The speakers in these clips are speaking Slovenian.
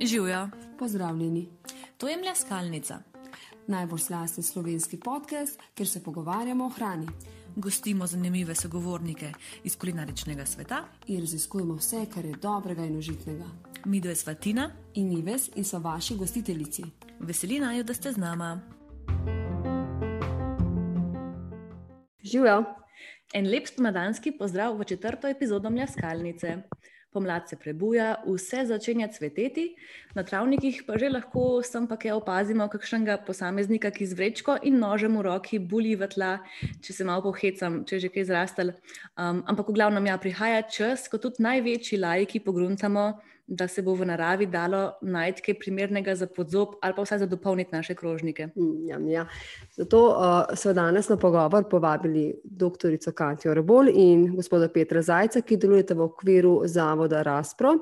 Živijo. Pozdravljeni. To je mleskalnica. Najbolj slasten slovenski podcast, kjer se pogovarjamo o hrani. Gostimo zanimive sogovornike iz kulinaričnega sveta in raziskujemo vse, kar je dobrega in užitnega. Mi dve sva Tina in Ives in so vaši gostiteljici. Veseli naj, da ste z nama. Živijo. En lep spomladanski pozdrav v četrto epizodo mleskalnice pomlad se prebuja, vse začenja cveteti, na travnikih pa že lahko sem pa kaj opazimo, kakšnega posameznika, ki z vrečko in nožem v roki bulji v tla, če se malo pohecam, če je že kaj zrastel. Um, ampak v glavnem, ja, prihaja čas, ko tudi največji lajki pogruntamo da se bo v naravi dalo najti kaj primernega za podzob ali pa vsaj za dopolniti naše krožnike. Ja, ja. Zato uh, smo danes na pogovor povabili dr. Katijo Rebol in gospoda Petra Zajca, ki delujete v okviru Zavoda Raspro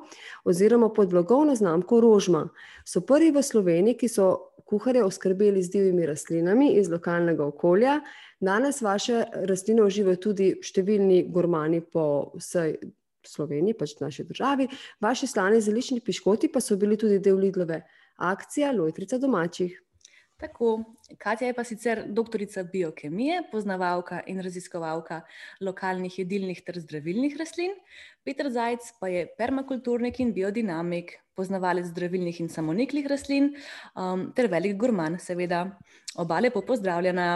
oziroma pod blagovno znamko Rožma. So prvi v Sloveniji, ki so kuharje oskrbeli z divjimi rastlinami iz lokalnega okolja. Danes vaše rastline uživajo tudi številni gormani po vsej Sloveniji, pač v naši državi. Vaši slani zeliščni piškoti pa so bili tudi del Lidlove akcije Lojtrica domačih. Tako, Katja je pa sicer doktorica biokemije, poznavalka in raziskovalka lokalnih jedilnih ter zdravilnih rastlin, Petr Zajc pa je permakulturnik in biodinamik, poznavalec zdravilnih in samoniklih rastlin um, ter velik gurman, seveda. Oba lepo pozdravljena.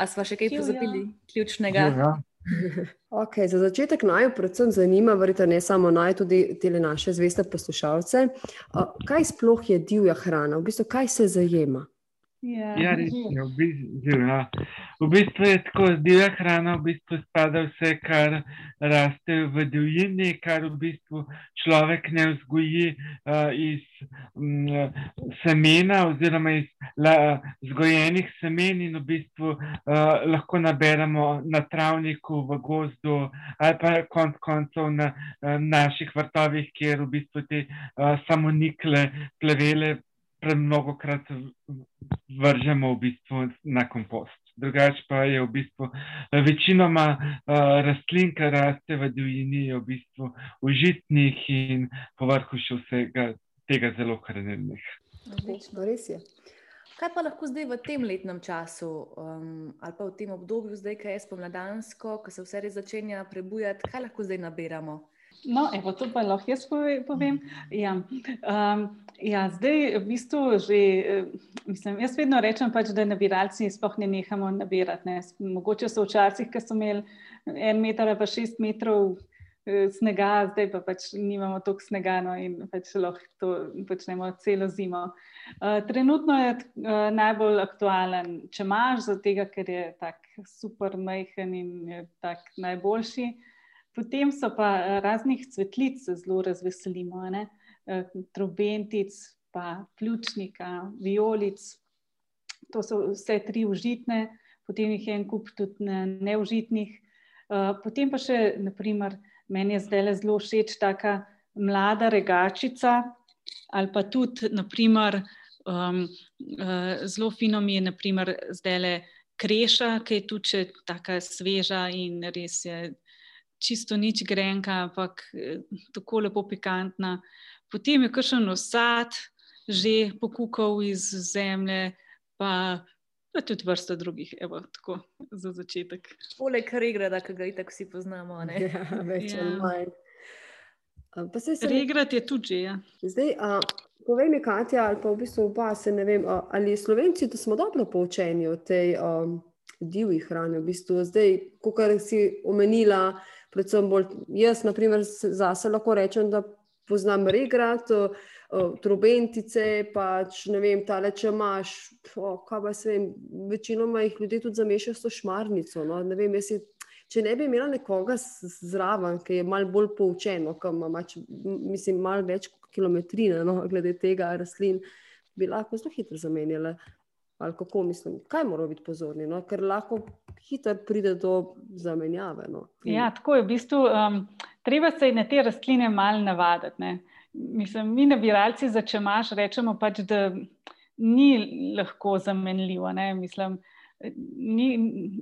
A sva še kaj pozabili ključnega? Ja. Okay, za začetek naj predvsem zanima, verjete, ne samo naj, tudi te naše zveste poslušalce, kaj sploh je divja hrana, v bistvu kaj se zajema. Ja, ja res je. V bistvu, ja. v bistvu je tako, divja hrana v bistvu spada vse, kar raste v divjini, kar v bistvu človek ne vzgoji uh, iz um, semena oziroma iz la, zgojenih semen in v bistvu uh, lahko naberemo na travniku, v gozdu ali pa konc koncev na uh, naših vrtovih, kjer v bistvu te uh, samonikle plevele premnogo krat vržemo v bistvu na kompost. Drugače pa je v bistvu večinoma uh, rastlin, ki raste v divjini, v bistvu užitnih in povrhu še vsega tega zelo hranilnih. Res je. Kaj pa lahko zdaj v tem letnem času um, ali pa v tem obdobju, zdaj, ki je spomladansko, ko se vse res začenja prebujati, kaj lahko zdaj nabiramo? No, evo, to pa lahko jaz povem. Ja. Um, ja, zdaj, v bistvu, že, eh, mislim, jaz vedno rečem, pač, da nabiralci sploh ne nehamo nabirati. Ne. Mogoče so včasih, ki so imeli en meter ali pa šest metrov eh, snega, zdaj pa pač nimamo toliko snega no, in pač lahko to počnemo celo zimo. Uh, trenutno je uh, najbolj aktualen, če imaš, zato ker je tako super majhen in tak najboljši. Potem so pa eh, raznih cvetlic, zelo razveselimo, ne? Eh, trobentic, pa ključnika, violic. To so vse tri užitne, potem jih je en kup tudi neužitnih. Eh, potem pa še, naprimer, meni je zdaj zelo všeč taka mlada regačica, ali pa tudi, naprimer, um, zelo fino mi je, naprimer, zdaj le kreša, ki je tudi tako sveža in res je čisto nič grenka, ampak eh, tako lepo pikantna. Potem je kakšen osad, že pokukal iz zemlje, pa, pa tudi vrsta drugih, evo, tako za začetek. Poleg regrada, ki ga itak vsi poznamo. Ja, več ali ja. manj. Regrat je tudi že. Ja. Zdaj, a, povej mi, Katja, ali pa v bistvu oba, se ne vem, a, ali Slovenci, da smo dobro poučeni o tej um, divji hrani, v bistvu zdaj, kot si omenila, predvsem bolj jaz, na primer, zase lahko rečem, da poznam regrat, trobentice, pač ne vem, tale, če imaš, o, kaj pa se vem, večinoma jih ljudje tudi zamešajo s to šmarnico. No? Ne vem, jaz si. Če ne bi imela nekoga zraven, ki je malo bolj poučen, ki ima mač, mislim, malo več kilometrine, no, glede tega rastlin, bi lahko zelo hitro zamenjala ali kako mislim, kaj moramo biti pozorni, no? ker lahko hitro pride do zamenjave. No? Ja, tako je v bistvu. Um, treba se na te rastline malo navaditi. Ne? Mislim, mi, nabiralci, za če imaš, rečemo pač, da ni lahko zamenljivo. Ne? Mislim, ni,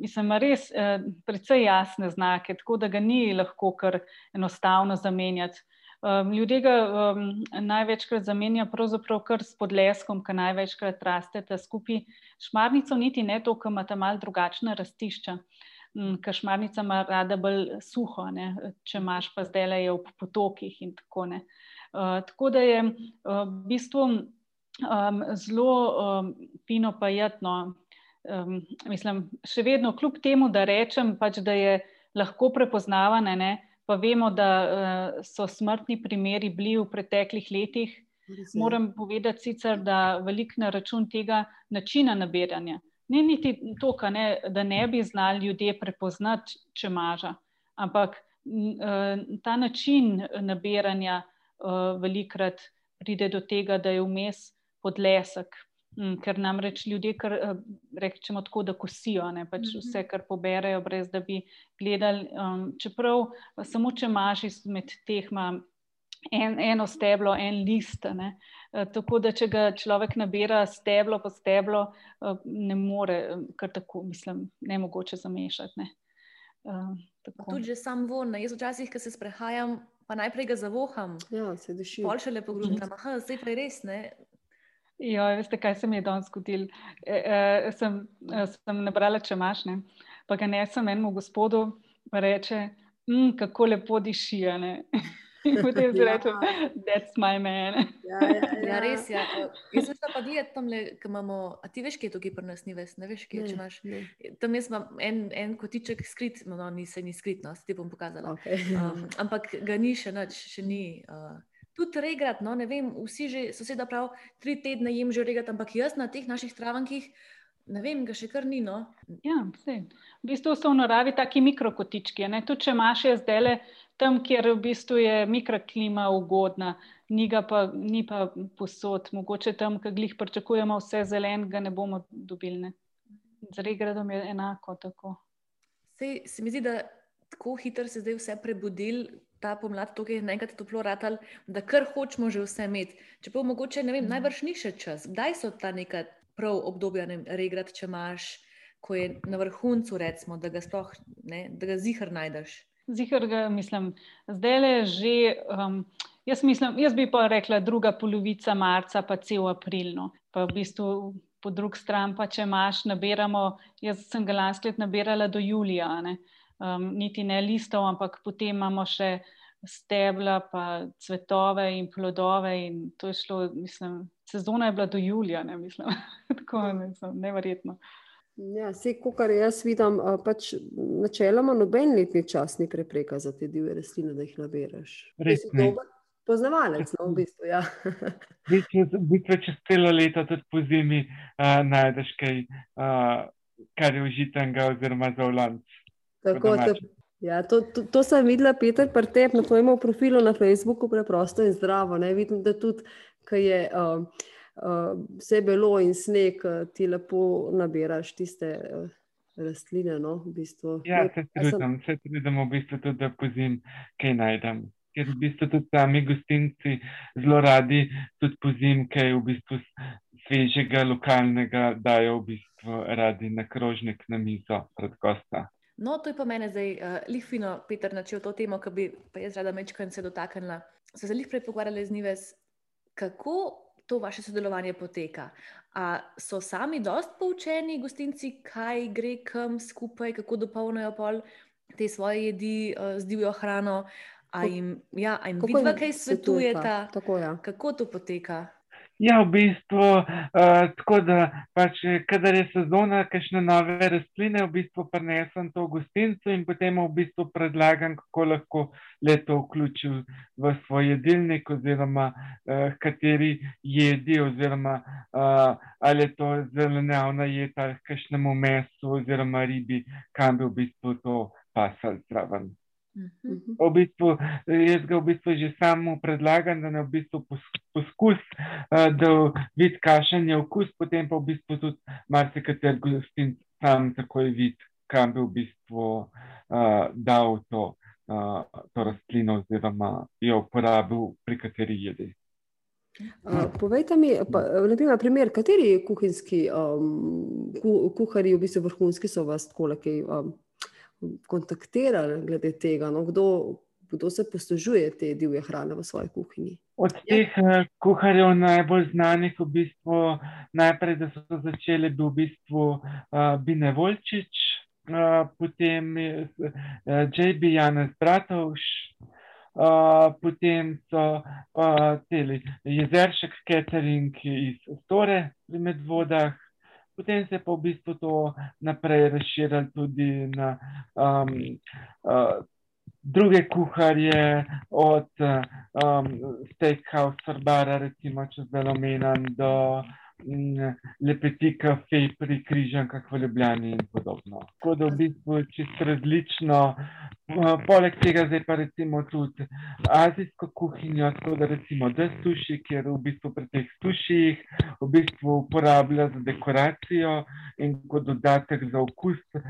mislim, res uh, precej jasne znake, tako da ga ni lahko kar enostavno zamenjati. Um, ljudje ga um, največkrat zamenja pravzaprav kar s podleskom, ki največkrat rastete skupaj. Šmarnico niti ne to, ker imate mal drugačna rastišča. Ker šmarnica ima rada bolj suho, ne? če imaš pa zdaj le v potokih in tako ne. Uh, tako da je uh, v bistvu um, zelo um, fino pa jedno, um, mislim, še vedno, kljub temu, da rečem, pač, da je lahko prepoznavane, ne, pa vemo, da uh, so smrtni primeri bili v preteklih letih. Moram povedati sicer, da velik na račun tega načina nabiranja. Ni niti to, ne, da ne bi znali ljudje prepoznati, če maža, ampak uh, ta način nabiranja uh, velikrat pride do tega, da je vmes podlesek, ker namreč ljudje, kar eh, rečemo tako, da kosijo, ne, pač mhm. vse, kar poberejo, brez da bi gledali. Um, čeprav samo če imaš izmed teh en, eno steblo, en list. Ne, uh, tako da, če ga človek nabira steblo po steblo, uh, ne more, kar tako, mislim, ne mogoče zamešati. Ne. Uh, tudi že sam von, jaz včasih, ko se sprehajam, pa najprej ga zavoham. Ja, se duši. Pol še lepo grudam, aha, zdaj pa je res, ne. Ja, veste, kaj se mi je danes zgodilo? E, e, sem, e, sem nabrala čemašne, pa ga nesem enemu gospodu, pa reče, mm, kako lepo diši. In potem si ja. rečem, that's my man. Ja, ja, ja. ja res je. Ja. Jaz sem pa gledal tam, ki imamo, a ti veš, kje je tukaj pri nas, ni ves, ne veš, kje če imaš. Tam jaz imam en, en kotiček skrit, no, ni se ni skrit, no, ti bom pokazala. Okay. Um, ampak ga ni še nič, še ni. Uh, tudi regrat. No, vem, vsi že soseda prav tri tedne jim že regrat, ampak jaz na teh naših travankih. Ne vem, ga še kar ni. No. Ja, v bistvu so v naravi taki mikrokotički. Tudi če imaš zdaj le tam, kjer v bistvu je mikroklima ugodna, ni pa, ni pa posod, mogoče tam, ki jih pričakujemo, vse zelen, ga ne bomo dobili. Z regradom je enako. Sej, se mi zdi, da tako hitro se zdaj vse prebudil, ta pomlad, tukaj je naenkrat toplo ratal, da kar hočemo že vse imeti. Čeprav mogoče ne vem, mm. najbrž ni še čas. Kdaj so ta neka prav obdobja, ne regrat, če imaš, ko je na vrhuncu, recimo, da ga sploh ne, da ga zihar najdeš. Zihar ga mislim, zdaj le že. Um, Jaz, mislim, jaz bi pa rekla, druga polovica marca, pa cel april. No. Pa v bistvu, po drugi strani, pa če imaš, nabiramo. Jaz sem ga lansko let nabirala do julija. Ne um, niti ne listov, ampak potem imamo še stebla, pa cvetove in plodove. In to je šlo, mislim, sezona je bila do julija, ne mislim, tako mislim, neverjetno. Ja, vse, kar jaz vidim, pač načeloma noben letni čas ni prepreka za te divje rastline, da jih naberaš. Res je. Poznavalec, no, v bistvu. Ja. v bistvu čez celo leto, tudi po zimi, uh, najdeš kaj, uh, kar je užitenega, oziroma za vlanc. Tako, to, ja, to, to, to sem videla, Peter, pri tebi na tvojem profilu na Facebooku, preprosto in zdravo. Ne? Vidim, da tudi, ki je uh, uh, vse belo in sneg, ti lepo nabiraš tiste. Uh, Rastline, no, v bistvu. Ja, se trudim, se trudim, v bistvu tudi, da pozim, kaj najdem. Ker v bistvu tudi sami gostinci zelo radi tudi pozim, kaj v bistvu svežega, lokalnega dajo v bistvu radi na krožnik na mizo pred gosta. No, to je pa meni zdaj uh, eh, lihvino, Peter, načel to temo, ki bi pa jaz rada mečkaj se dotaknila. So se lih prej pogovarjali z Nives, kako to vaše sodelovanje poteka. A so sami dost poučeni, gostinci, kaj gre kam skupaj, kako dopolnijo pol te svoje jedi uh, z divjo hrano. A jim, ja, a jim vidva, kaj svetujete? Ja. Kako to poteka? Ja, v bistvu, uh, tako da, pač, kadar je sezona, kakšne nove rastline, v bistvu prenesem to v gostincu in potem v bistvu predlagam, kako lahko leto vključim v svoj jedilnik, oziroma uh, kateri jedi, oziroma uh, ali je to zelenjavna jed ali kakšnemu mesu, oziroma ribi, kam bi v bistvu to pasal zraven. V bistvu, jaz ga v bistvu že samo predlagam, da ne v bistvu poskus, eh, da vidi, kakšen je okus, potem pa v bistvu tudi marsikater gostin sam takoj vidi, kam bi v bistvu uh, dal to, uh, to rastlino oziroma jo uporabil pri kateri jedi. Uh, povejte mi, pa, naprimer, primer, kateri kuhinjski um, kuhari, v bistvu vrhunski, so vas tako um, kontaktirali glede tega? No? Kdo, kdo se poslužuje te divje hrane v svoji kuhinji? Od teh uh, kuharjev najbolj znanih, v bistvu, najprej, da so začeli, bil v bistvu uh, Bine Volčič, uh, potem uh, J.B. Janez Bratovš. Uh, potem so uh, teli jezeršek catering iz Store pri Medvodah, potem se je pa v bistvu to naprej razširilo tudi na um, uh, druge kuharje, od um, steakhouse, sorbara, recimo, če zdaj omenjam, do lepeti kafe pri križankah v Ljubljani in podobno. Tako da v bistvu je čisto različno. Poleg tega zdaj pa recimo tudi azijsko kuhinjo, tako da recimo da suši, kjer v bistvu pri teh suših v bistvu uporablja za dekoracijo in kot dodatek za okus uh,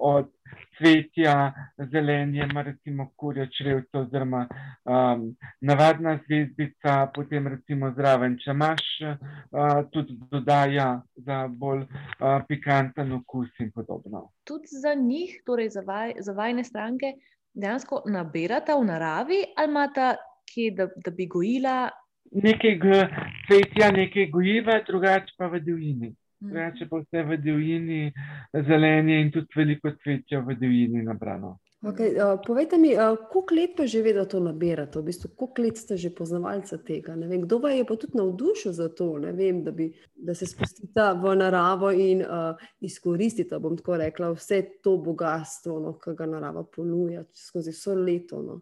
od cvetja, zelenje, recimo kurjo črevco oziroma um, navadna zvezdica, potem recimo zraven čemaš, uh, tudi dodaja za bolj uh, pikanten okus in podobno. Tudi za njih, torej za, vaj, za vajne stranke, dejansko nabirata v naravi ali imata kje, da, da bi gojila? Nekaj cvetja, nekaj gojiva, drugače pa v divjini. Reče pa vse v divjini, zelenje in tudi veliko cvetja v divjini nabrano. Okay, uh, povejte mi, uh, koliko let pa že vedete, da to nabirate? V bistvu, koliko let ste že poznavalca tega? Vem, kdo je pa tudi navdušil za to, vem, da, bi, da se spustite v naravo in uh, izkoristite, bom tako rekla, vse to bogatstvo, no, ki ga narava ponuja skozi vse leto. No.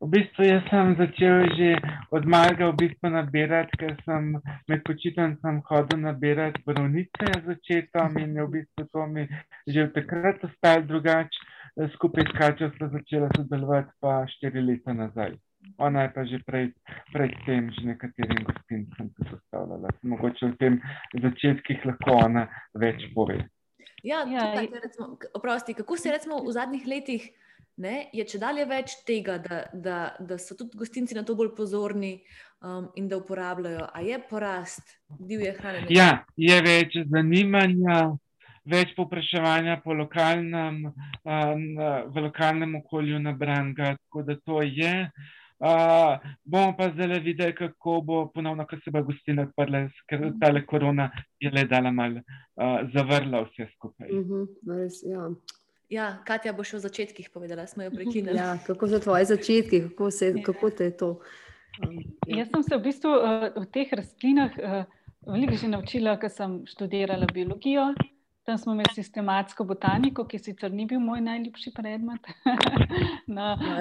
V bistvu jaz sem začel že od malega v bistvu nabirati, ker sem med počitnicami hodil nabirati borovnice z začetkom in je v bistvu to mi že od takrat ostalo drugače. Skupaj s Kačo sem začela sodelovati pa štiri leta nazaj. Ona je pa že prej, predtem že nekaterim gostincem postavljala. Mogoče v tem začetkih lahko ona več pove. Ja, ja, recimo, oprosti, kako se je v zadnjih letih ne, je če dalje več tega, da, da, da so tudi gostinci na to bolj pozorni um, in da uporabljajo. A je porast divje hrane? Ja, je več zanimanja. Več popraševanja po lokalnem, um, v lokalnem okolju na Branga, tako da to je. Uh, bomo pa zdaj videli, kako bo ponovno, ko se bo gostina odprla, ker ta korona je le dala malo uh, zavrla vse skupaj. Uh mhm, -huh, res, ja. Ja, Katja bo še v začetkih povedala, smo jo prekinili. Ja, kako so tvoji začetki, kako, se, kako te je to? Um, ja. Jaz sem se v bistvu uh, v teh rastlinah uh, veliko že naučila, ker sem študirala biologijo. Tam smo imeli sistematsko botaniko, ki sicer ni bil moj najljubši predmet. no, uh,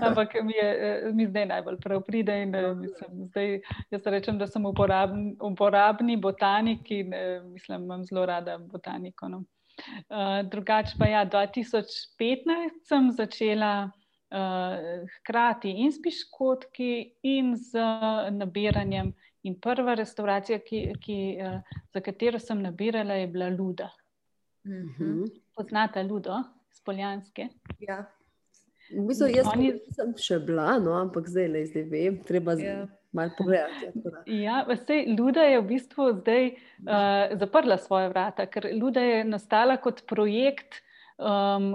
Ampak mi, je, mi zdaj najbolj prav pride. In, uh, mislim, zdaj, jaz rečem, da sem uporabni, uporabni botanik in uh, mislim, imam zelo rada botaniko. No. Uh, drugače pa ja, 2015 sem začela uh, hkrati in s piškotki, in z nabiranjem. In prva restauracija, ki, ki, uh, za katero sem nabirala, je bila Luda. Mm -hmm. Poznate Ludo, spoljanske? Ja. V bistvu, jaz Oni... sem še bila, no, ampak zdaj le zdaj vem, treba zdaj. Ja malo pogledati. Ja, Luda je v bistvu zdaj uh, zaprla svoje vrata, ker Luda je nastala kot projekt. Um,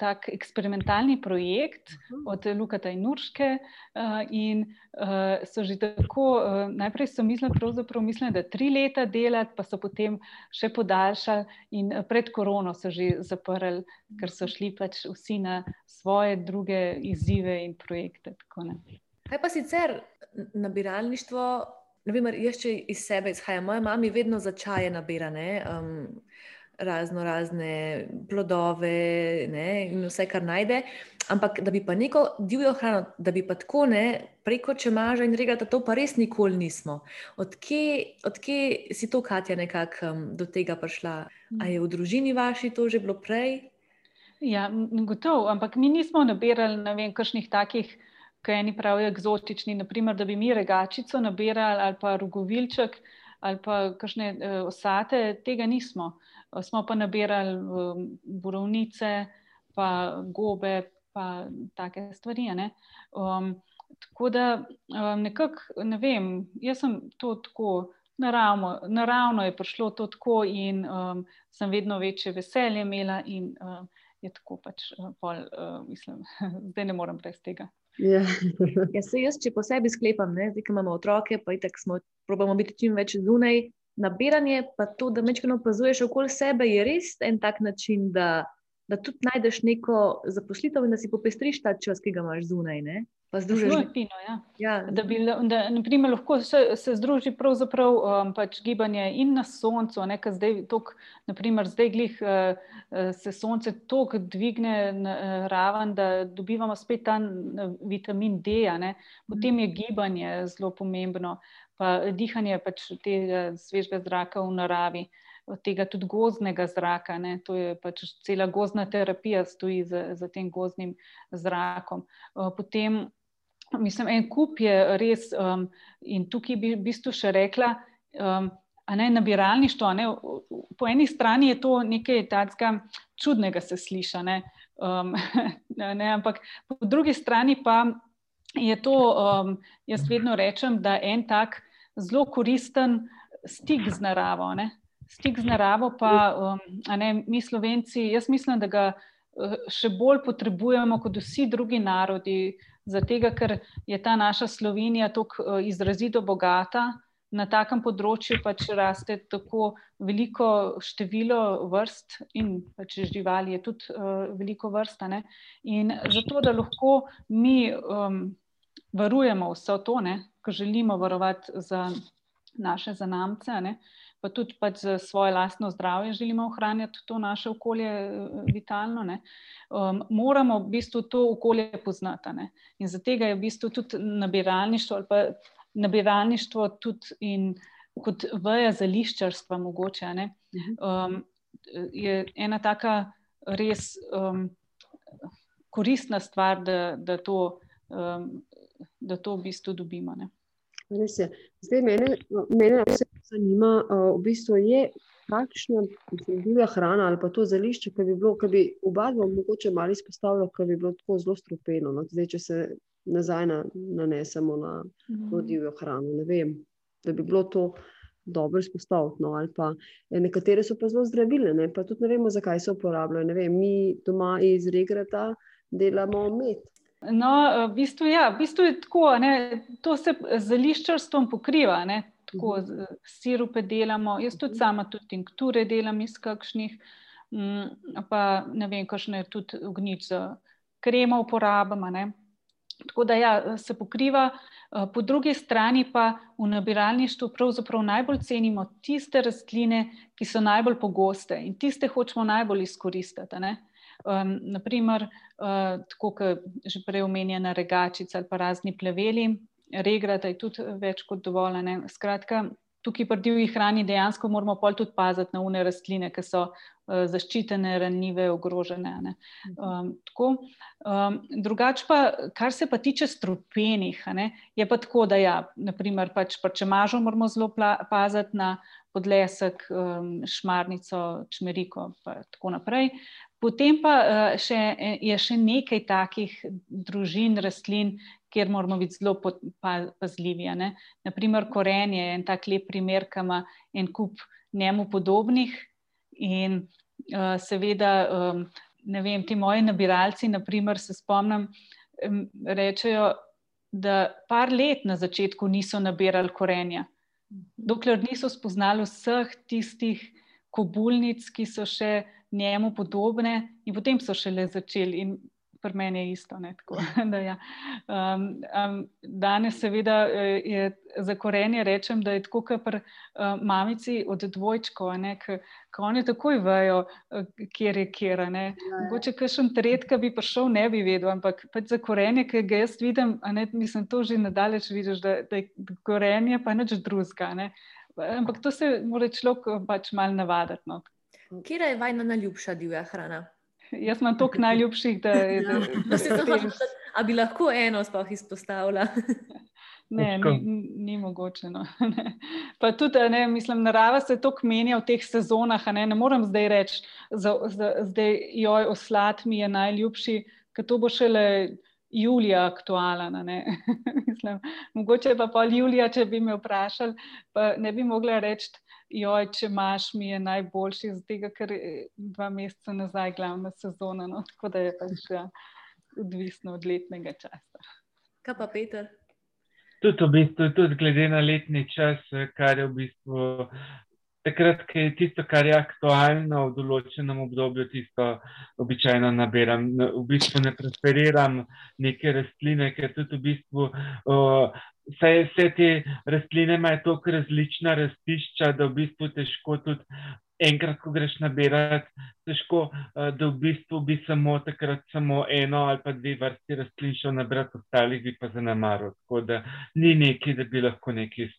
tak eksperimentalni projekt od Lukata in Nurške, uh, in uh, so že tako, uh, najprej so mislili, mislili, da tri leta delati, pa so potem še podaljšali, in pred korono so že zaprli, ker so šli pač vsi na svoje druge izzive in projekte. Kaj pa sicer nabiralništvo? Naprimer, jaz, če iz sebe izhajam, moja mama vedno začaje nabirane. Um, Razno razne plodove ne, in vse, kar najde. Ampak, da bi pa neko divjo hrano, da bi pa tako ne preko čemaža in regata, to pa res nikoli nismo. Odkje od si to, Katja, nekako um, do tega prišla? A je v družini vaši to že bilo prej? Ja, gotovo, ampak mi nismo nabirali, ne vem, kakšnih takih ki eni pravijo eksotični, naprimer, da bi mi regačico nabirali ali pa rogovilček ali pa kakšne uh, osate, tega nismo. Uh, smo pa nabirali uh, borovnice, pa gobe, pa take stvari. Um, tako da um, nekako, ne vem, jaz sem to tako. Naravno, naravno je prišlo to tako, in um, sem vedno večje veselje imela, in um, je tako pač, uh, pol, uh, mislim, zdaj ne morem brez tega. Ja. Ja, se jaz, če po sebi sklepam, da imamo otroke, pa tako smo, probamo biti čim več zunaj. Nabiranje, pa to, da večkrat opazuješ okoli sebe, je res en tak način, da, da tudi najdeš neko zaposlitev in da si popestriš ta čas, ki ga imaš zunaj. Ne? Zelo je fino. Ja. Ja. Da, bi, da naprimer, lahko se, se združi pravzaprav um, pač gibanje in na soncu. Ne, zdaj, tok, naprimer, zdaj glih, uh, se sonce tako dvigne na, uh, raven, da dobivamo spet ta vitamin D. Potem je gibanje zelo pomembno, pa dihanje pač tega svežega zraka v naravi. Od tega tudi gozdnega zraka, ne? to je pač cela gozdna terapija, stoji za, za tem gozdnim zrakom. Uh, potem mislim, en kup je res, um, in tukaj bi v bistvu še rekla, um, a ne nabiralništvo. Ne, po eni strani je to nekaj takega čudnega, se sliša, ne, um, ampak po drugi strani pa je to, um, jaz vedno rečem, da en tak zelo koristen stik z naravo. Ne. Stik z naravo, pa um, ne, mi, slovenci, jaz mislim, da ga uh, še bolj potrebujemo kot vsi drugi narodi, zato ker je ta naša Slovenija tako eh, izrazito bogata. Na takem področju pač raste tako veliko število vrst, in pač živali je tudi uh, veliko vrsta. Ne? In zato, da lahko mi um, varujemo vse to, kar želimo varovati za naše zanamce, ne? Pa tudi pač za svoje lastno zdravje želimo ohranjati to naše okolje eh, vitalno, um, moramo v bistvu to okolje poznati. Ne? In zato je v bistvu tudi nabiralništvo ali pa nabiralništvo tudi in kot veja zališčarstva mogoče. Um, je ena taka res um, koristna stvar, da, da, to, um, da to v bistvu dobimo. Ne? Res je. Zdaj, mene, mene vse zanima, uh, v bistvu je kakšna divja hrana ali pa to zelišče, ki bi bilo, ki bi oba dva mogoče malo izpostavila, ki bi bilo tako zelo strupeno. No? Zdaj, če se nazaj na, nanesemo na to mhm. divjo hrano, ne vem, da bi bilo to. Dobro izpostavljeno, ali pa e, nekatere so pa zelo zdravilne, pa tudi ne vemo, zakaj se uporabljajo. Vem, mi doma iz regrata delamo med, No, v bistvu, ja, v bistvu je tako, ne, to se z liščarstvom pokriva, ne, tako mhm. sirupe delamo. Jaz tudi mhm. sama tudi tinkture delam iz kakšnih, mm, pa ne vem, kakšne tudi ognič za kremo uporabljamo. Ne. Tako da ja, se pokriva. Eh, po drugi strani pa v nabiralništvu pravzaprav najbolj cenimo tiste rastline, ki so najbolj pogoste in tiste hočemo najbolj izkoristiti. Ne. Um, naprimer, uh, tako kot že prej omenjena regačica ali pa razni pleveli, regrata je tudi več kot dovolj. Ne? Skratka, tukaj pri divji hrani dejansko moramo pol tudi paziti na une rastline, ki so uh, zaščitene, ranljive, ogrožene. Um, tako, um, drugač pa, kar se pa tiče strupenih, je pa tako, da ja, naprimer, pač, pa če mažo moramo zelo paziti na podlesek, um, šmarnico, čmeriko in tako naprej. Potem pa še, je še nekaj takih družin, rastlin, kjer moramo biti zelo pazljivi. Ne? Naprimer, koren je en tak lep primer, ki ima en kup njemu podobnih. In uh, seveda, um, ne vem, ti moji nabiralci, naprimer, se spomnim, um, rečejo, da par let na začetku niso nabirali korenja, dokler niso spoznali vseh tistih kobulnic, ki so še njemu podobne, in potem so šele začeli. In pri meni je isto. Tako, ja. um, um, danes, seveda, eh, je za korenje rečem, da je tako, kot pri uh, mamici od dvojčkov, ki oni takoj vejo, uh, kje je kjer. Ja, ja. Mogoče kakšen tret, ki bi prišel, ne bi vedel, ampak pač za korenje, ki ga jaz vidim, ne, mislim, to že nadalječ vidiš, da, da je korenje pa nič drugega. Ampak to se mora človek pač mal navaditi. No. Kje je vajna najljubša divja hrana? Jaz imam toliko najljubših, da je to zelo. A bi lahko eno sploh izpostavila? Ne, ni, ni mogoče. No. Pa tudi, ne, mislim, narava se tako menja v teh sezonah. Ne, ne morem zdaj reči, da je oslad mi je najljubši, ker to bo šele julija aktualen. Ne? Mislim, mogoče pa pol julija, če bi me vprašali, pa ne bi mogla reči, joj, če imaš, mi je najboljši, tega, ker je dva meseca nazaj glavna sezona. No? Tako da je pač ja, odvisno od letnega časa. Kaj pa Peter? Tudi, v bistvu, tudi glede na letni čas, kar je v bistvu takrat, ki je tisto, kar je aktualno v določenem obdobju, tisto običajno nabiram. V bistvu ne preferiram neke rastline, ker tudi v bistvu. Uh, Vse, vse te rastline imajo tako različna rastišča, da v bistvu težko tudi enkrat, ko greš nabirati, težko, da v bistvu bi samo takrat samo eno ali pa dve vrsti rastlin šel nabirati, ostalih bi pa zanemaril. Tako da ni neki, da bi lahko nekaj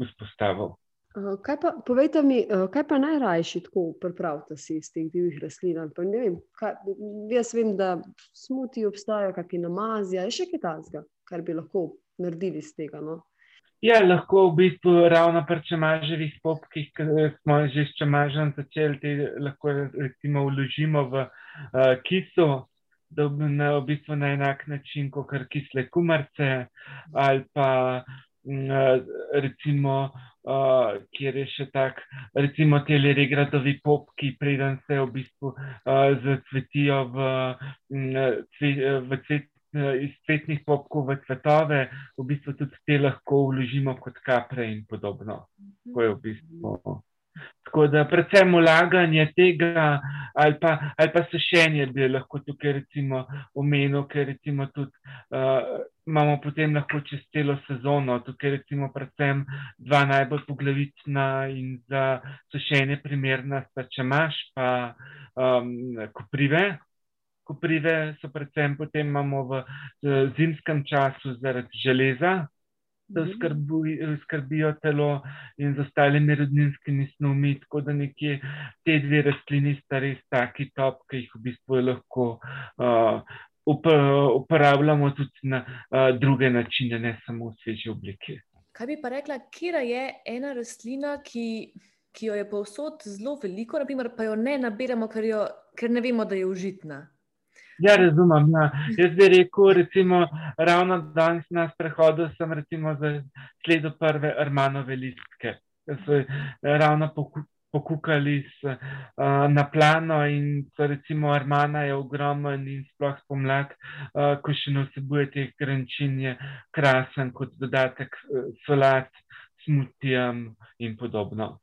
vzpostavil. Eh, kaj pa, povejte mi, eh, kaj pa najrajši tako pripravite si iz teh divjih rastlin? Vem, kaj, jaz vem, da smuti obstajajo, kakšne namazije, je še kaj takega, kar bi lahko naredili iz tega. No? Ja, lahko v bistvu ravno pri čemaževih popkih, ki smo že s čemažem začeli, te lahko recimo vložimo v uh, kiso, da na, v bistvu na enak način, kot kisle kumarce ali pa recimo uh, kjer je še tak, recimo, te regradovi popki, preden se v bistvu uh, zacvetijo v, cve, v cvet. Iz cvetnih popkov v cvetove, v bistvu tudi te lahko vložimo kot kapre, in podobno. To je v bistvu. Tako da, predvsem ulaganje tega, ali pa, ali pa sušenje, bi lahko tukaj recimo omenil, ker recimo tudi uh, imamo potem lahko čez celo sezono. Tukaj recimo predvsem dva najbolj poglavitna in za sušenje primerna sta čemaš, pa um, koprive. Koprive so predvsem potem imamo v zimskem času zaradi železa, da mhm. skrbi, skrbijo telo in z ostalimi rodninskimi snovmi. Tako da nekje te dve rastlini sta res taki top, ki jih v bistvu lahko uh, uporabljamo tudi na uh, druge načine, ne samo v sveže oblike. Kaj bi pa rekla, kje je ena rastlina, ki, ki jo je povsod zelo veliko, naprimer, pa jo ne nabiramo, ker, jo, ker ne vemo, da je užitna? Ja, razumem. Ja. Jaz bi rekel, recimo, ravno danes na prehodu sem sledil prve armanove listke, ravno pokukali s, uh, na plano in so recimo armana je ogromen in sploh spomlad, uh, ko še ne vsebuje teh grančin, je krasen kot dodatek uh, solat, smutijam in podobno.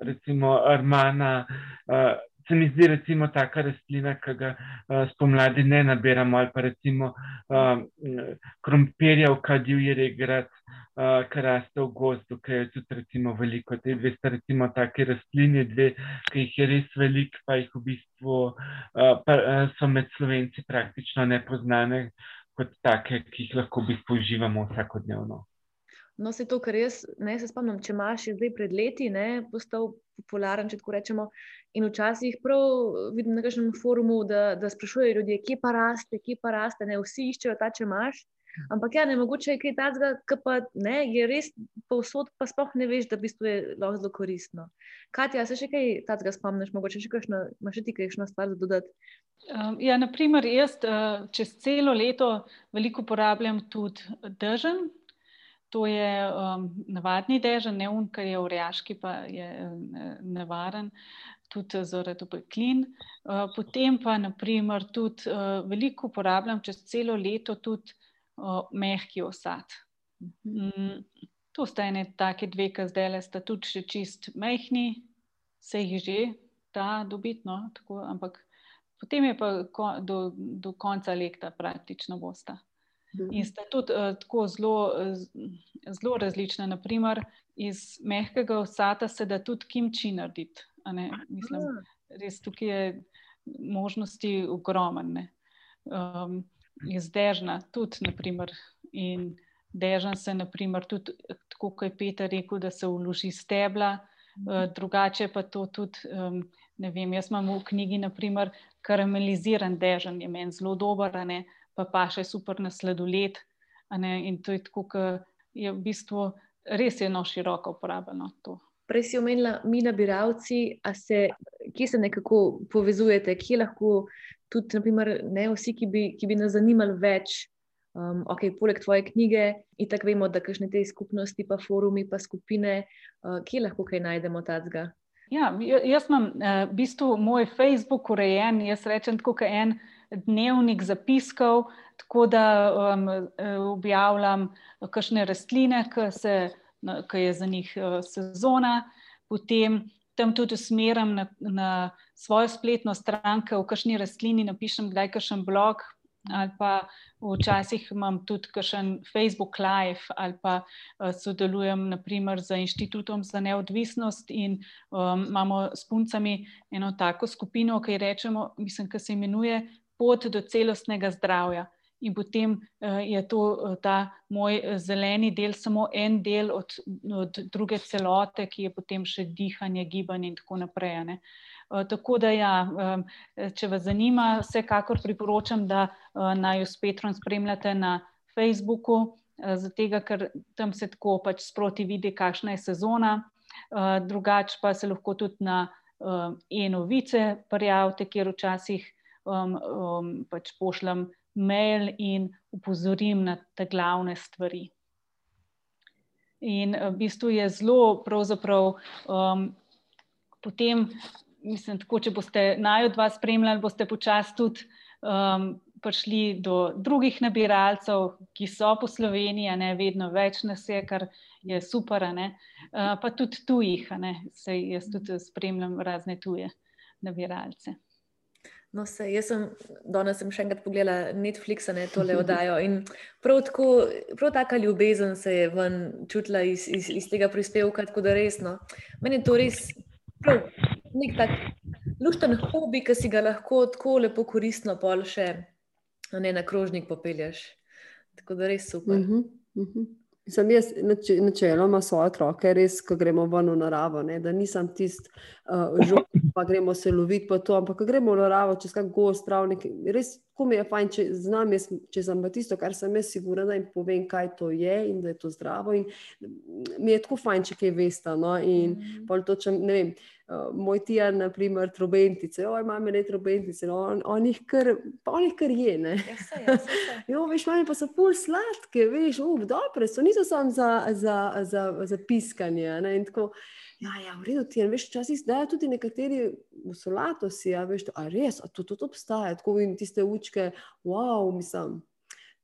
Recimo armana. Uh, se mi zdi, recimo, taka rastlina, ki ga uh, spomladi ne nabiramo, ali pa recimo uh, krompirja v kadivji regrat, uh, ki raste v gozdu, ki je tudi recimo veliko. Te dve sta recimo take rastline, dve, ki jih je res veliko, pa jih v bistvu uh, pa, uh, so med slovenci praktično nepoznane kot take, ki jih lahko v bistvu uživamo vsakodnevno. No, se to, kar jaz ne se spomnim, če imaš zdaj pred leti, ne, postal popularen, če tako rečemo. In včasih prav vidim na kažem forumu, da, da sprašujejo ljudje, kje pa raste, kje pa raste, ne vsi iščejo ta, če imaš. Ampak ja, ne mogoče je kaj takega, ki pa ne, je res povsod, pa sploh ne veš, da v bistvu je lahko zelo koristno. Katja, se še kaj takega spomniš, mogoče še kakšno, imaš še ti kakšno stvar za dodati? Um, ja, naprimer, jaz uh, čez celo leto veliko uporabljam tudi držen, To je um, navadni dežen, ne un, ker je urjaški, pa je nevaren, tudi zaradi opeklin. Uh, potem pa, naprimer, tudi uh, veliko uporabljam čez celo leto tudi uh, mehki osad. Um, to sta ene take dve, ki zdaj le sta tudi še čist mehni, se jih že da dobitno, tako, ampak potem je pa ko, do, do konca leta praktično bosta. In sta tudi uh, tako zelo, zelo različna. Naprimer, iz mehkega osata se da tudi kimči narediti. Mislim, res tukaj je možnosti ogromne. Um, iz dežna tudi, naprimer, in dežen se, naprimer, tudi tako, kot je Peter rekel, da se vloži stebla, uh, drugače pa to tudi. Um, Ne vem, jaz imam v knjigi, naprimer, karameliziran dežen, je meni zelo dober, ne, pa pa še super na sladoled. In to je tako, da je v bistvu res eno široko uporabljeno. Prej si omenila, mi, nabiralci, se, kje se nekako povezujete, kje lahko tudi, naprimer, ne vsi, ki bi, ki bi nas zanimali več Um, ok, poleg tvoje knjige, in tako vemo, da kakšne te skupnosti, pa forumi, pa skupine, uh, kje lahko kaj najdemo tacga. Ja, jaz imam uh, v bistvu moj Facebook urejen, jaz rečem tako, kot en dnevnik zapiskov, tako da um, objavljam kakšne rastline, ki je za njih uh, sezona, potem tam tudi usmerim na, na svojo spletno stran, v kakšni rastlini napišem, kdaj kakšen blog. Ali pa včasih imam tudi kakšen Facebook Live, ali pa uh, sodelujem naprimer z Inštitutom za neodvisnost in um, imamo s puncami eno tako skupino, ki rečemo, mislim, ki se imenuje Pot do celostnega zdravja in potem uh, je to uh, ta moj eh, zeleni del, samo en del od, od druge celote, ki je potem še dihanje, gibanje in tako naprej. Ne. Tako da, ja, če vas zanima, vsekakor priporočam, da naj jo spet spremljate na Facebooku, zato ker tam se tako pač sproti vidi, kakšna je sezona. Drugače pa se lahko tudi na e-novice prijavite, kjer včasih pač pošljem mail in upozorim na te glavne stvari. In eh, v bistvu je zelo, pravzaprav, um, potem, mislim, tako, če boste naj od vas spremljali, boste počasi tudi um, prišli do drugih nabiralcev, ki so po Sloveniji, ne vedno več nas je, kar je super, uh, pa tudi tujih, se jaz tudi spremljam razne tuje nabiralce. No, se, jaz sem danes sem še enkrat pogledala Netflix, ne tole oddajo. In prav, tako, prav taka ljubezen se je ven čutila iz, iz, iz tega prispevka, tako da resno. Meni je to res prav, nek tak lušten hobi, ki si ga lahko tako lepo koristno pol še ne, na krožnik popelješ. Tako da res super. Uh -huh, uh -huh. Sem jaz načeloma svoje otroke, res, ko gremo ven v naravo, ne? da nisem tisti uh, žog, pa gremo se loviti po to, ampak gremo v naravo, čez kak gost, travnik, res, ko mi je fajn, če znam, jaz, če pa tisto, kar sem jaz sigurna in povem, kaj to je in da je to zdravo in mi je tako fajn, če kaj veste, no, in mm -hmm. pol to, če, ne vem, uh, moj tijan, na primer, trobentice, oj, imam ne trobentice, no, on, on, jih kar, pa on jih kar je, ne. Ja, jo, veš, mami pa so pol sladke, veš, uf, dobre so, niso samo za, za, za, za piskanje, ne, in tako, ja, ja, v redu ti je, veš, včasih dajo tudi nekateri solato si, ja, veš, a res, a to tudi obstaja, tako vidim tiste učke, wow, mislim.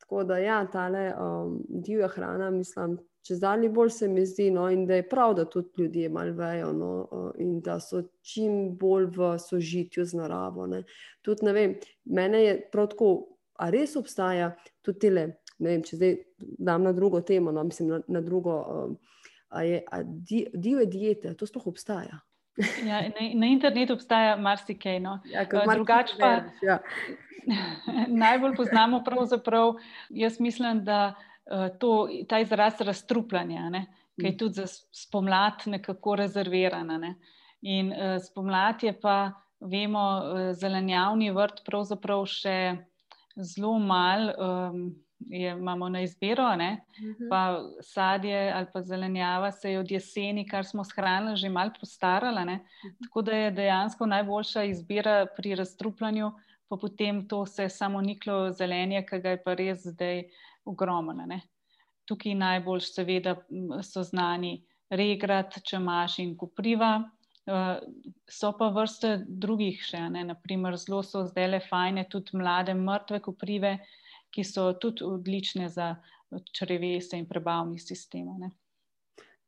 Tako da, ja, tale um, divja hrana, mislim, če zdalje bolj se mi zdi, no, in da je prav, da tudi ljudje malo vejo, no, uh, in da so čim bolj v sožitju z naravo. Ne. Tudi, ne vem, mene je prav tako, a res obstaja tudi tele, vem, če zdaj dam na drugo temo, no, mislim, na, na drugo. Um, A je a di, divje diete, to sploh obstaja. Ja, na, na internetu obstaja marsikaj. No. Ja, Drugače pa ja. najbolj poznamo, pravzaprav, jaz mislim, da uh, to, ta izraz razstrupljanja, ne, ki je mm. tudi za spomlad nekako rezervirana. Ne. In uh, spomlad je pa, vemo, zelenjavni vrt pravzaprav še zelo mal. Um, je, imamo na izbiro, uh mhm. -huh. pa sadje ali pa zelenjava se je od jeseni, kar smo shranili, že malo postarala. Uh mhm. -huh. Tako da je dejansko najboljša izbira pri razstrupljanju, pa potem to se samo niklo zelenje, ki ga je pa res zdaj ogromno. Tukaj najbolj, seveda, so znani regrat, čemaš in kupriva. Uh, so pa vrste drugih še, ne? naprimer, zelo so zdaj le fajne, tudi mlade, mrtve kuprive, uh, ki so tudi odlične za črevese in prebavni sistem.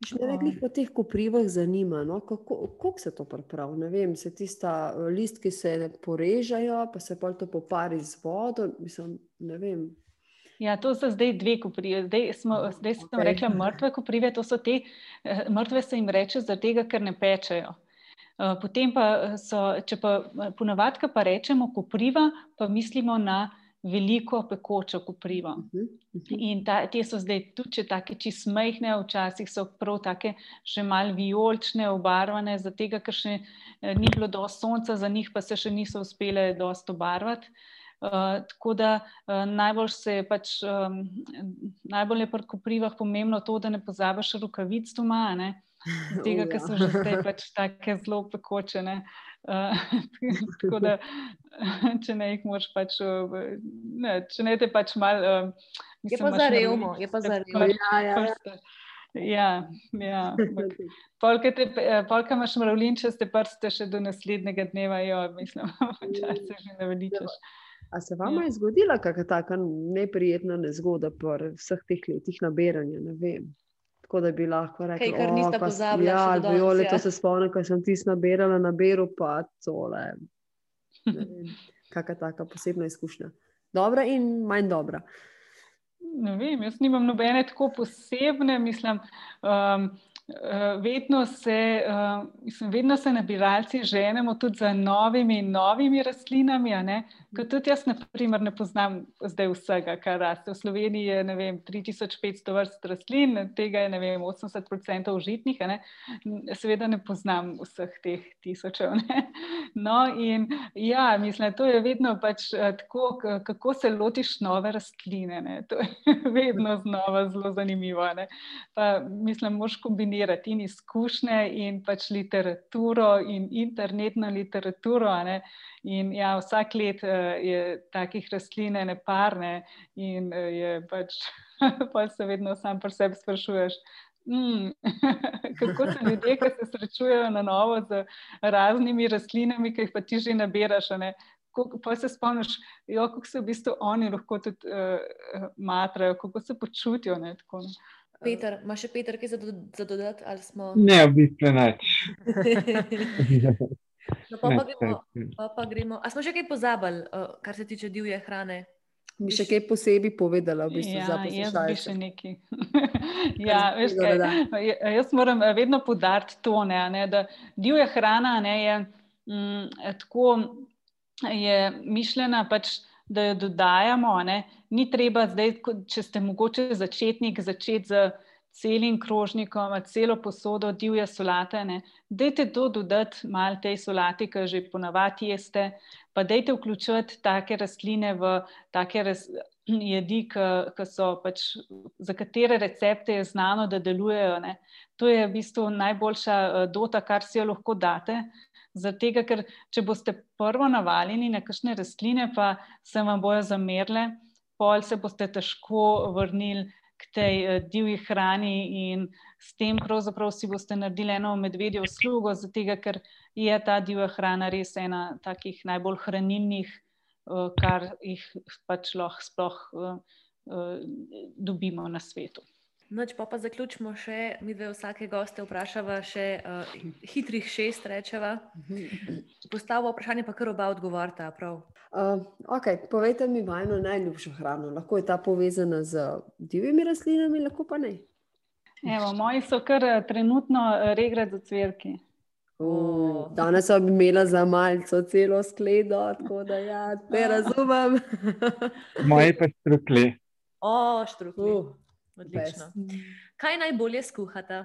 Še nekaj po teh koprivah zanima, no? kako, kako se to pripravi. Ne vem, se tista eh, listki se porežajo, pa se pa to popari z vodo. Mislim, ja, to so zdaj dve koprive. Zdaj, smo, zdaj sem okay. rekla mrtve koprive. Te, eh, mrtve se jim reče zato, ker ne pečejo. Eh, potem pa so, če pa ponavadi pa rečemo kopriva, pa mislimo na veliko pekočo koprivo. Mhm, mhm. In ta, te so zdaj tudi tako čisto smehne, včasih so prav tako še malo vijolične, obarvane, zato ker še eh, ni bilo dovolj sonca, za njih pa se še niso uspele dosto obarvati. Uh, tako da uh, najbolj se pač, um, najbolj je pri koprivah pomembno to, da ne pozabiš rokavic doma, ne? tega, ker so že zdaj pač tako zelo pekoče. Uh, Uh, tako da, če ne jih moš pač, ne, če ne te pač malo uh, Je pa za revmo, je pa za revmo. Ja, ja, ja. Ja, ja. Polka imaš mravlinčaste prste še do naslednjega dneva, jo, mislim, da se že ne veličaš. A se vam je zgodila kakšna taka neprijetna nezgoda po vseh teh letih nabiranja? Ne vem. Tako da bi lahko rekla, Kaj, kar niste "O, pa s- pozabila Ja, to ja." se spomnim, ko sem ti nabirala na beru, pa tole. Kakšna taka posebna izkušnja. Dobra in manj dobra. Ne vem, jaz nimam nobene tako posebne, mislim. Um, vedno, se, uh, mislim, vedno se nabiralci ženemo tudi za novimi in novimi rastlinami. Ker tudi jaz, na primer, ne poznam zdaj vsega, kar raste. V Sloveniji je vem, 3500 vrst rastlin, tega je vem, 80% užitnih. ne. Seveda ne poznam vseh teh tisočev. Ne. No, in ja, mislim, to je vedno pač eh, tako, kako se lotiš nove rastline. Ne. To je vedno znova zelo zanimivo. Ne. Pa, mislim, moš kombinirati in izkušnje, in pač literaturo, in internetno literaturo. Ne. In ja, vsak let uh, je takih rastlin ne parne, in uh, je pač, pa se vedno sam pri sebi sprašuješ. Mm, kako so ljudje, ki se srečujejo na novo z raznimi rastlinami, ki jih pa ti že nabiraš. ne. Pa se spomniš, jo, kako se v bistvu oni lahko tudi uh, matrajo, kako se počutijo. Ne, tako, no. Peter, imaš še Peter, kaj za, do, za dodati? ali smo- Ne, v bistvu nič. No, pa, pa, gremo, pa, pa gremo. A smo še kaj pozabili, kar se tiče divje hrane? Mi še kaj posebej povedala, v bistvu, za Ja, jaz bi še poslušalce. nekaj. ja, veš kaj, ja, jaz moram eh, vedno podariti to, ne, a ne, da divja hrana ne, je mm, eh, tako je mišljena, pač, da jo dodajamo. Ne. Ni treba zdaj, če ste mogoče začetnik, začeti z celim krožnikom, celo posodo divje solate. Ne. Dajte to dodati malo tej solati, ki že ponavadi jeste, pa dajte vključiti take rastline v take raz, jedi, ki so pač, za katere recepte je znano, da delujejo. Ne. To je v bistvu najboljša eh, dota, kar si jo lahko date. Zato, ker če boste prvo navaljeni na kakšne rastline, pa se vam bojo zamerile, pol se boste težko vrnili k tej eh, divji hrani in s tem pravzaprav si boste naredili eno medvedjo uslugo, zato ker je ta divja hrana res ena takih najbolj hranilnih, eh, kar jih pač lahko sploh eh, dobimo na svetu. Noč pa, pa zaključimo še, mi dve vsake goste vprašava še uh, hitrih šest, rečeva. Postavimo vprašanje, pa kar oba odgovorita. Prav. Uh, okay, povejte mi vajno najljubšo hrano. Lahko je ta povezana z divjimi rastlinami, lahko pa ne. Evo, moji so kar eh, trenutno eh, regrat za cvirki. Uh, danes sem imela za malce celo skledo, tako da ja, te razumem. Moje pa strukli. O, štruhli. Uh, Odlično. Kaj najbolje skuhata?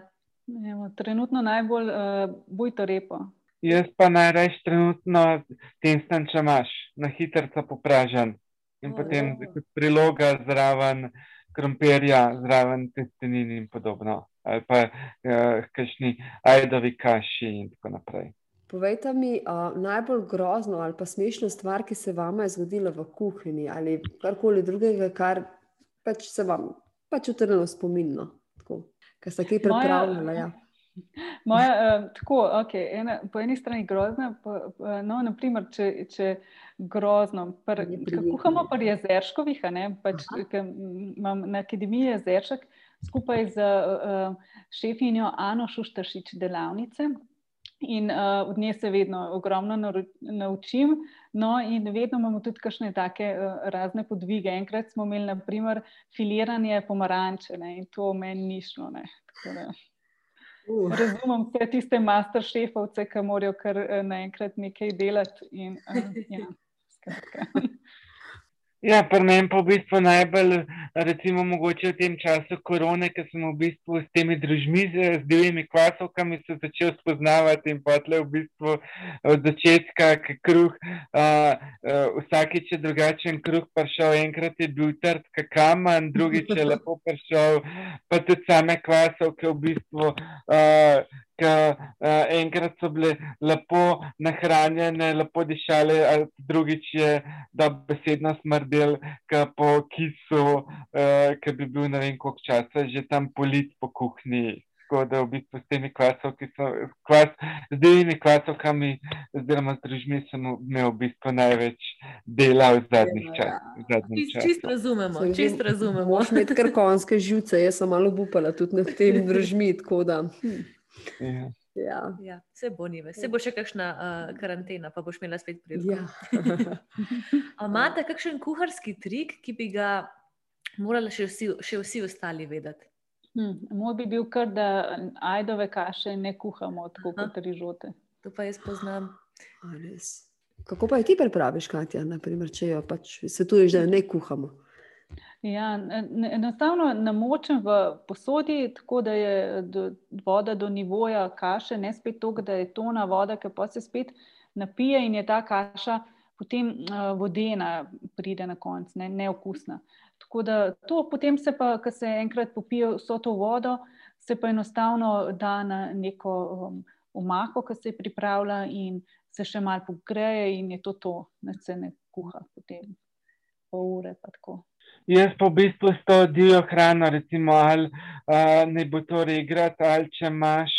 Evo, trenutno najbolj uh, bujto repo. Jaz pa najraje trenutno testen čamaš, na hitro popražen. In O, potem ja. kot priloga zraven krompirja, zraven testenin in podobno. Ali pa uh, kakšni ajdovi kaši in tako naprej. Povejte mi uh, najbolj grozno ali pa smešno stvar, ki se vam je zgodila v kuhinji ali karkoli drugega, kar pač se vam pač utrnilo spominno. Kar ste kaj pripravljali. Ja. Moja, uh, tako, okay, ena, po eni strani grozna, pa, pa, no, naprimer, če, če grozno. Pr, kuhamo pri jezerškovih, pač, imam na akademiji jezeršek skupaj z uh, šefinjo Ano Šuštašič delavnice. In uh, od nje se vedno ogromno naučim. No, in vedno imamo tudi kakšne take uh, razne podvige. Enkrat smo imeli, naprimer, filiranje pomaranče ne, in to meni ni šlo. Ne, da. Uh, Razumem vse tiste masteršefovce, ki morajo kar eh, naenkrat nekaj delati. In, uh, ja, skratka. Ja, pri meni pa v bistvu najbolj, recimo, mogoče v tem času korone, ker sem v bistvu s temi družmi, z divjimi kvasovkami se začel spoznavati in potle v bistvu od začetka, ki kruh, uh, uh, vsakič je drugačen kruh prišel, enkrat je bil trd kakaman, drugič je lepo prišel, pa tudi same kvasovke v bistvu. Uh, enkrat so bile lepo nahranjene, lepo dišale, drugič je dobesedno smrdel, ker po kisu, uh, ki bi bil ne vem koliko časa, že tam polit po kuhinji. Tako da v bistvu s temi kvasovkami, kvas, z delimi kvasovkami, oziroma z družmi, sem imel v bistvu največ dela v zadnjih ja, časih. Čist, čist razumemo, čist razumemo. Moš imeti kar konske živce, jaz sem malo upala tudi nad temi družmi. Hm. Ja. Ja. Ja, se bo nive, se bo še kakšna uh, karantena, pa boš imela spet priložnost. Ja. Imate kakšen kuharski trik, ki bi ga morali še vsi, še vsi ostali vedeti? Hmm, moj bi bil kar, da ajdove kaše ne kuhamo tako Aha. kot rižote. To pa jaz poznam. Kako pa je ti pripraviš, Katja, naprimer, če jo pač svetuješ, da jo ne kuhamo? Ja, enostavno namočim v posodi, tako da je do, voda do nivoja kaše, ne spet to, da je tona voda, ki pa se spet napije in je ta kaša potem uh, vodena, pride na konec, ne, neokusna. Tako da to potem se pa, ko se enkrat popije vso to vodo, se pa enostavno da na neko um, omako, ki se pripravlja in se še malo pogreje in je to to, da se ne kuha potem pol ure pa tako. Jaz pa v bistvu s to divjo hrano, recimo, ali uh, ne bo to regrat, ali če imaš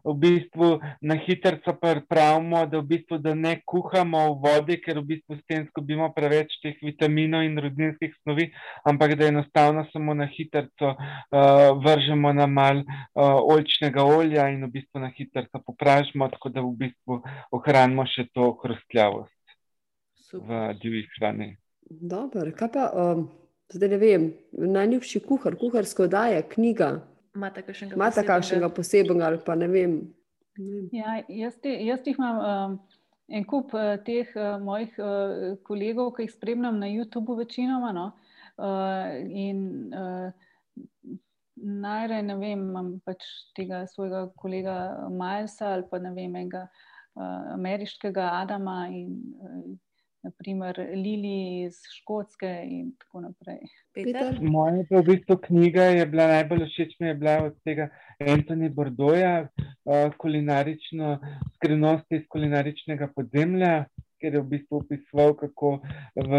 v bistvu na hitro pripravimo, da v bistvu da ne kuhamo v vodi, ker v bistvu s tem zgubimo preveč teh vitaminov in rodninskih snovi, ampak da enostavno samo na hitro uh, vržemo na mal uh, oljčnega olja in v bistvu na hitro popražimo, tako da v bistvu ohranimo še to hrustljavost v divjih hrani. Dobro, kaj pa. Um... Zdaj ne vem, najljubši kuhar, kuharsko daje, knjiga. Imate kakšnega posebnega ali pa ne vem. Ja, jaz, te, jaz jih imam um, en kup uh, teh uh, mojih uh, kolegov, ki jih spremljam na YouTubu, večinoma. No? Uh, in uh, najraje ne vem, imam pač tega svojega kolega Milesa ali pa ne vem, enega uh, ameriškega Adama. In, uh, naprimer Lili iz Škotske in tako naprej. Moja v bistvu knjiga je bila najbolj všeč, mi je bila od tega Antoni Bordoja, uh, kulinarično skrivnost iz kulinaričnega podzemlja. Ker je v bistvu opisoval, kako v,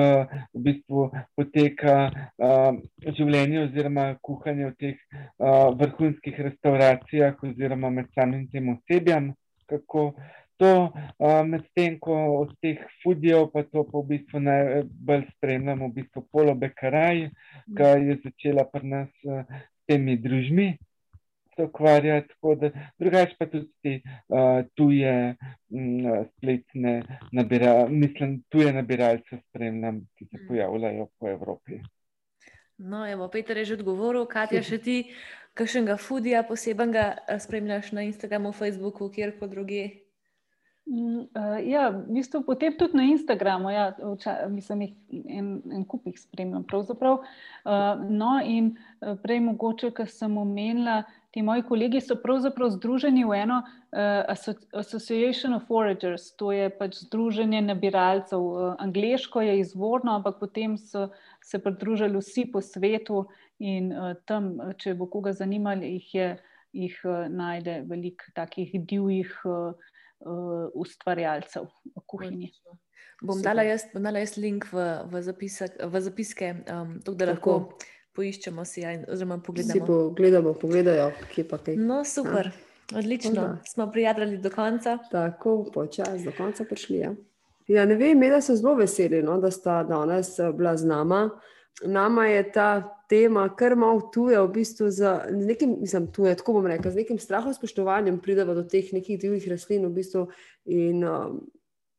v bistvu poteka uh, življenje oziroma kuhanje v teh uh, vrhunskih restauracijah, oziroma med samim tem osebjem, kako to, medtem ko od teh fudijev, pa to pa v bistvu najbolj spremljamo, v bistvu Polo Bekaraj, ki je začela pri nas s temi družmi. Ukvarjati, da, drugače pa tudi te uh, tuje m, spletne nabiralce, mislim, tuje nabiralce spremljam, ki se pojavljajo po Evropi. No, evo, Peter je že odgovoril, Katja, še ti, kakšnega foodija posebnega spremljaš na Instagramu, Facebooku, kjerkoli drugje? Uh, ja, v bistvu potem tudi na Instagramu, ja, vča, mislim, jih en, en kup jih spremljam. Uh, no, in eh, prej mogoče, kar sem omenila, ti moji kolegi so pravzaprav združeni v eno uh, Association of Foragers, to je pač združenje nabiralcev. Uh, angliško je izvorno, ampak potem so se pridružili vsi po svetu in uh, tam, če bo koga zanimali, jih, je, jih uh, najde veliko takih divjih. Uh, uh, ustvarjalcev v kuhinji. Bom dala, jaz, bom dala jaz link v, v, zapisek, v zapiske, um, tuk, da lahko Tako. poiščemo si ja, oziroma pogledamo. Si pogledamo, pogledajo, kje pa kaj. No, super, ja. odlično. Onda. Smo prijatelji do konca. Tako, počas do konca prišli. Ja. Ja, ne vem, imela sem zelo veseli, no, da sta danes eh, bila z nama. Nama je ta tema kar malo tuja, v bistvu z nekim, mislim, tuje, tako bom rekel, z nekim strahom, spoštovanjem pridemo do teh nekih divjih rastlin. V bistvu. In, um,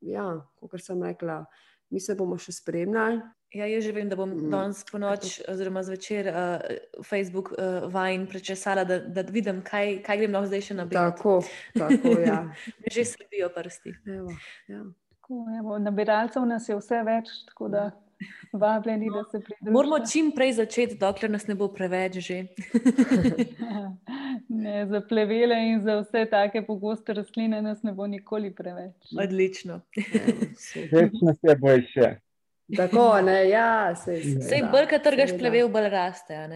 ja, kot sem rekla, mi se bomo še spremljali. Ja, jaz že vem, da bom mm. danes po noč, oziroma zvečer, uh, Facebook uh, vajen prečesala, da, da vidim, kaj, kaj grem lahko zdaj še na biro. Tako, tako ja. že srbijo prsti. Evo, ja. tako, evo, nabiralcev nas je vse več, tako da. Ja. Vabljeni, da se pridružite. Moramo čim prej začeti, dokler nas ne bo preveč že. ne, za plevele in za vse take pogoste rastline nas ne bo nikoli preveč. Odlično. Večno se bo še. Tako, ne, ja, se je. Sej bolj, kad trgaš plevel, bolj raste.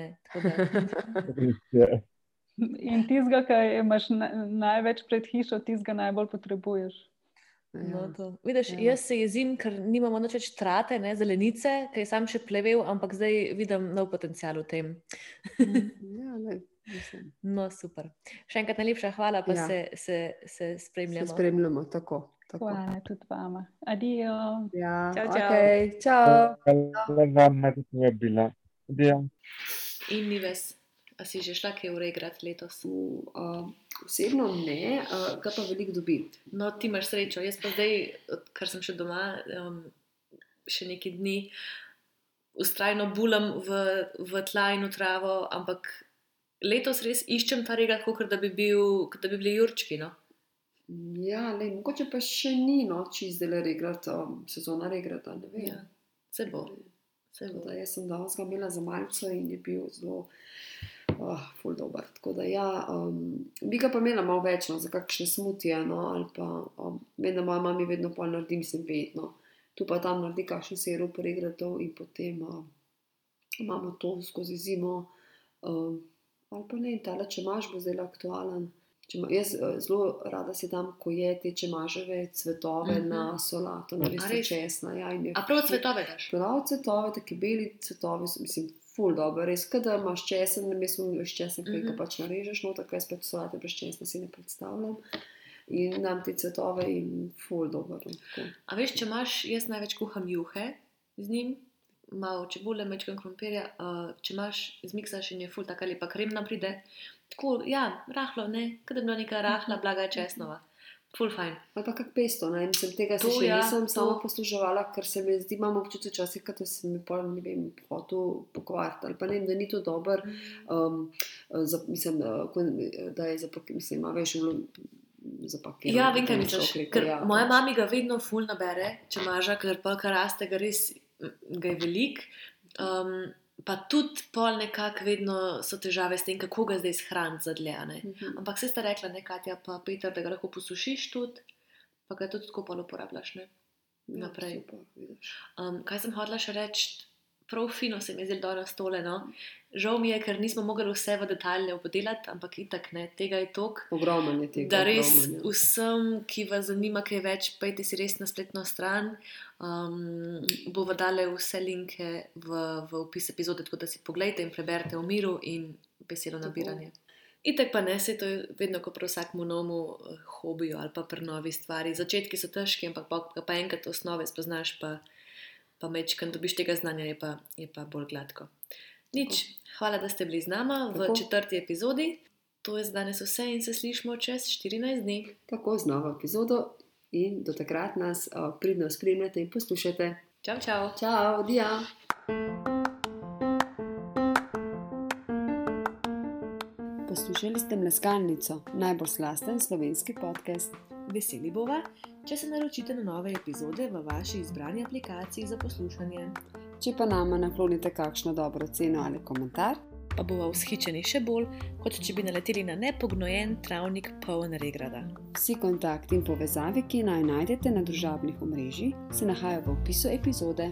In tizga, ki imaš na, največ pred hišo, tizga najbolj potrebuješ. No, Ja. to. Vidiš, Ja. jaz se jezim, ker nimamo noč več trate, ne, zelenice, ki je sam še plevel, ampak zdaj vidim nov potencial v tem. Ja, lej, mislim, No, super. Še enkrat najlepša hvala, pa Ja. se, se, se se spremljamo. spremljamo tako. tako. Hvala tudi vama. Adijo. Ja, Čau, čau. okay, čau. Hvala vam, da ste bila. Adijo. In ni ves, a si že šla kaj uregrati letos? V, uh, osebno ne, uh, ga pa veliko dobi. No, ti imaš srečo. Jaz pa zdaj, ker sem še doma, um, še nekaj dni, ustrajno bulam v, v tla in v travo, ampak letos res iščem ta regrat, kot da bi, bil, da bi bili jurčki. No? Ja, le, mogoče pa še ni noči zdaj regrat, um, sezona regrata. Ne vem. Ja, se bo. Se bo. Da, jaz sem danes ga imela za malce in je bil zelo, oh, ful dober. Tako da, ja, um, bi ga pa imela malo več, no, za kakšne smutije, no, ali pa, um, vem, da moja mama vedno pol naredi, mislim, vedno. Tu pa tam naredi kakšen sirup regratov in potem uh, imamo to skozi zimo. Um, ali pa ne, tale, če imaš, bo zdaj aktualen. Ma, jaz eh, zelo rada si dam, ko je te čemaževe cvetove uh Mhm. -huh. na solato, na listu res? česna. Ja, in je A prav cvetove daš? Prav cvetove, taki beli cvetovi, mislim, ful dobro, res, kot da imaš česen, mislim, da imaš česen, ki Mhm. ga pač narežeš, no tako jaz pač solate brez česna si ne predstavljam. In dam te cvetove in ful dobro. tako. A veš, če imaš, jaz največ kuham juhe z njim, malo čebule, mečkam krompirja, uh, če imaš zmiksaš in je ful taka lepa kremna pride. Tako, ja, rahlo, ne, kot da bi bila neka rahla, blaga česnova. Ful fajn. Ali pa kak pesto, ne, mislim, tega se To še ja, nisem to. sama posluževala, ker se mi zdi, imam občutek včasih, da se mi pol, ne vem, hotel pokvariti, ali pa ne vem, da ni to dober, um, za, mislim, uh, ko- da je zapak, mislim, ima veš, vlo- zapakiran. Ja, vem, kaj misliš. rekel, Ker ja, moja pač. mama ga vedno ful nabere, če maža, ker pa kar raste, ga res mm, ga je velik. Um, pa tudi pol nekako vedno so težave s tem, kako ga zdaj shraniti za dlje. ne. Mhm. Ampak se sta rekla, ne, Katja, pa Peter, da ga lahko posušiš tudi, pa ga tudi tako pol uporabljaš. Ne? Ja, naprej. super, vidiš. Um, kaj sem hodila še reči, prav fino se mi je zdelo dol na stole. No? Žal mi je, ker nismo mogli vse v detalje obdelati, ampak itak ne, tega je tok. Ogromen je tega. Da res ogromen je. vsem, ki vas zanima, kaj več, pejte si res na spletno stran. Um, Bova dale vse linke v, v opis epizode, tako da si pogledajte in preberite o miru in besedo Tako. nabiranje. Itek pa ne, se to je vedno, ko pri vsakmu novemu eh, hobiju ali pa pri novi stvari. Začetki so težki, ampak pa, pa enkrat osnove spoznaš, pa, pa mečkam dobiš tega znanja, je pa, je pa bolj gladko. Nič, hvala, da ste bili z nama v Tako. četrti epizodi. To je za danes vse in se slišmo čez 14 dni. Tako z novo epizodo in do takrat nas uh, pridno spremljate in poslušate. Čau, čau! Čau, dia! Poslušali ste Mleskalnico, najbolj slasten slovenski podcast. Veseli bova, če se naročite na nove epizode v vaši izbrani aplikaciji za poslušanje. Če pa nama naklonite kakšno dobro ceno ali komentar, Pa bova vzhičeni še bolj, kot če bi naleteli na nepognojen travnik poln regrada. vsi kontakti in povezave, ki naj najdete na družabnih omrežjih, se nahajajo v opisu epizode.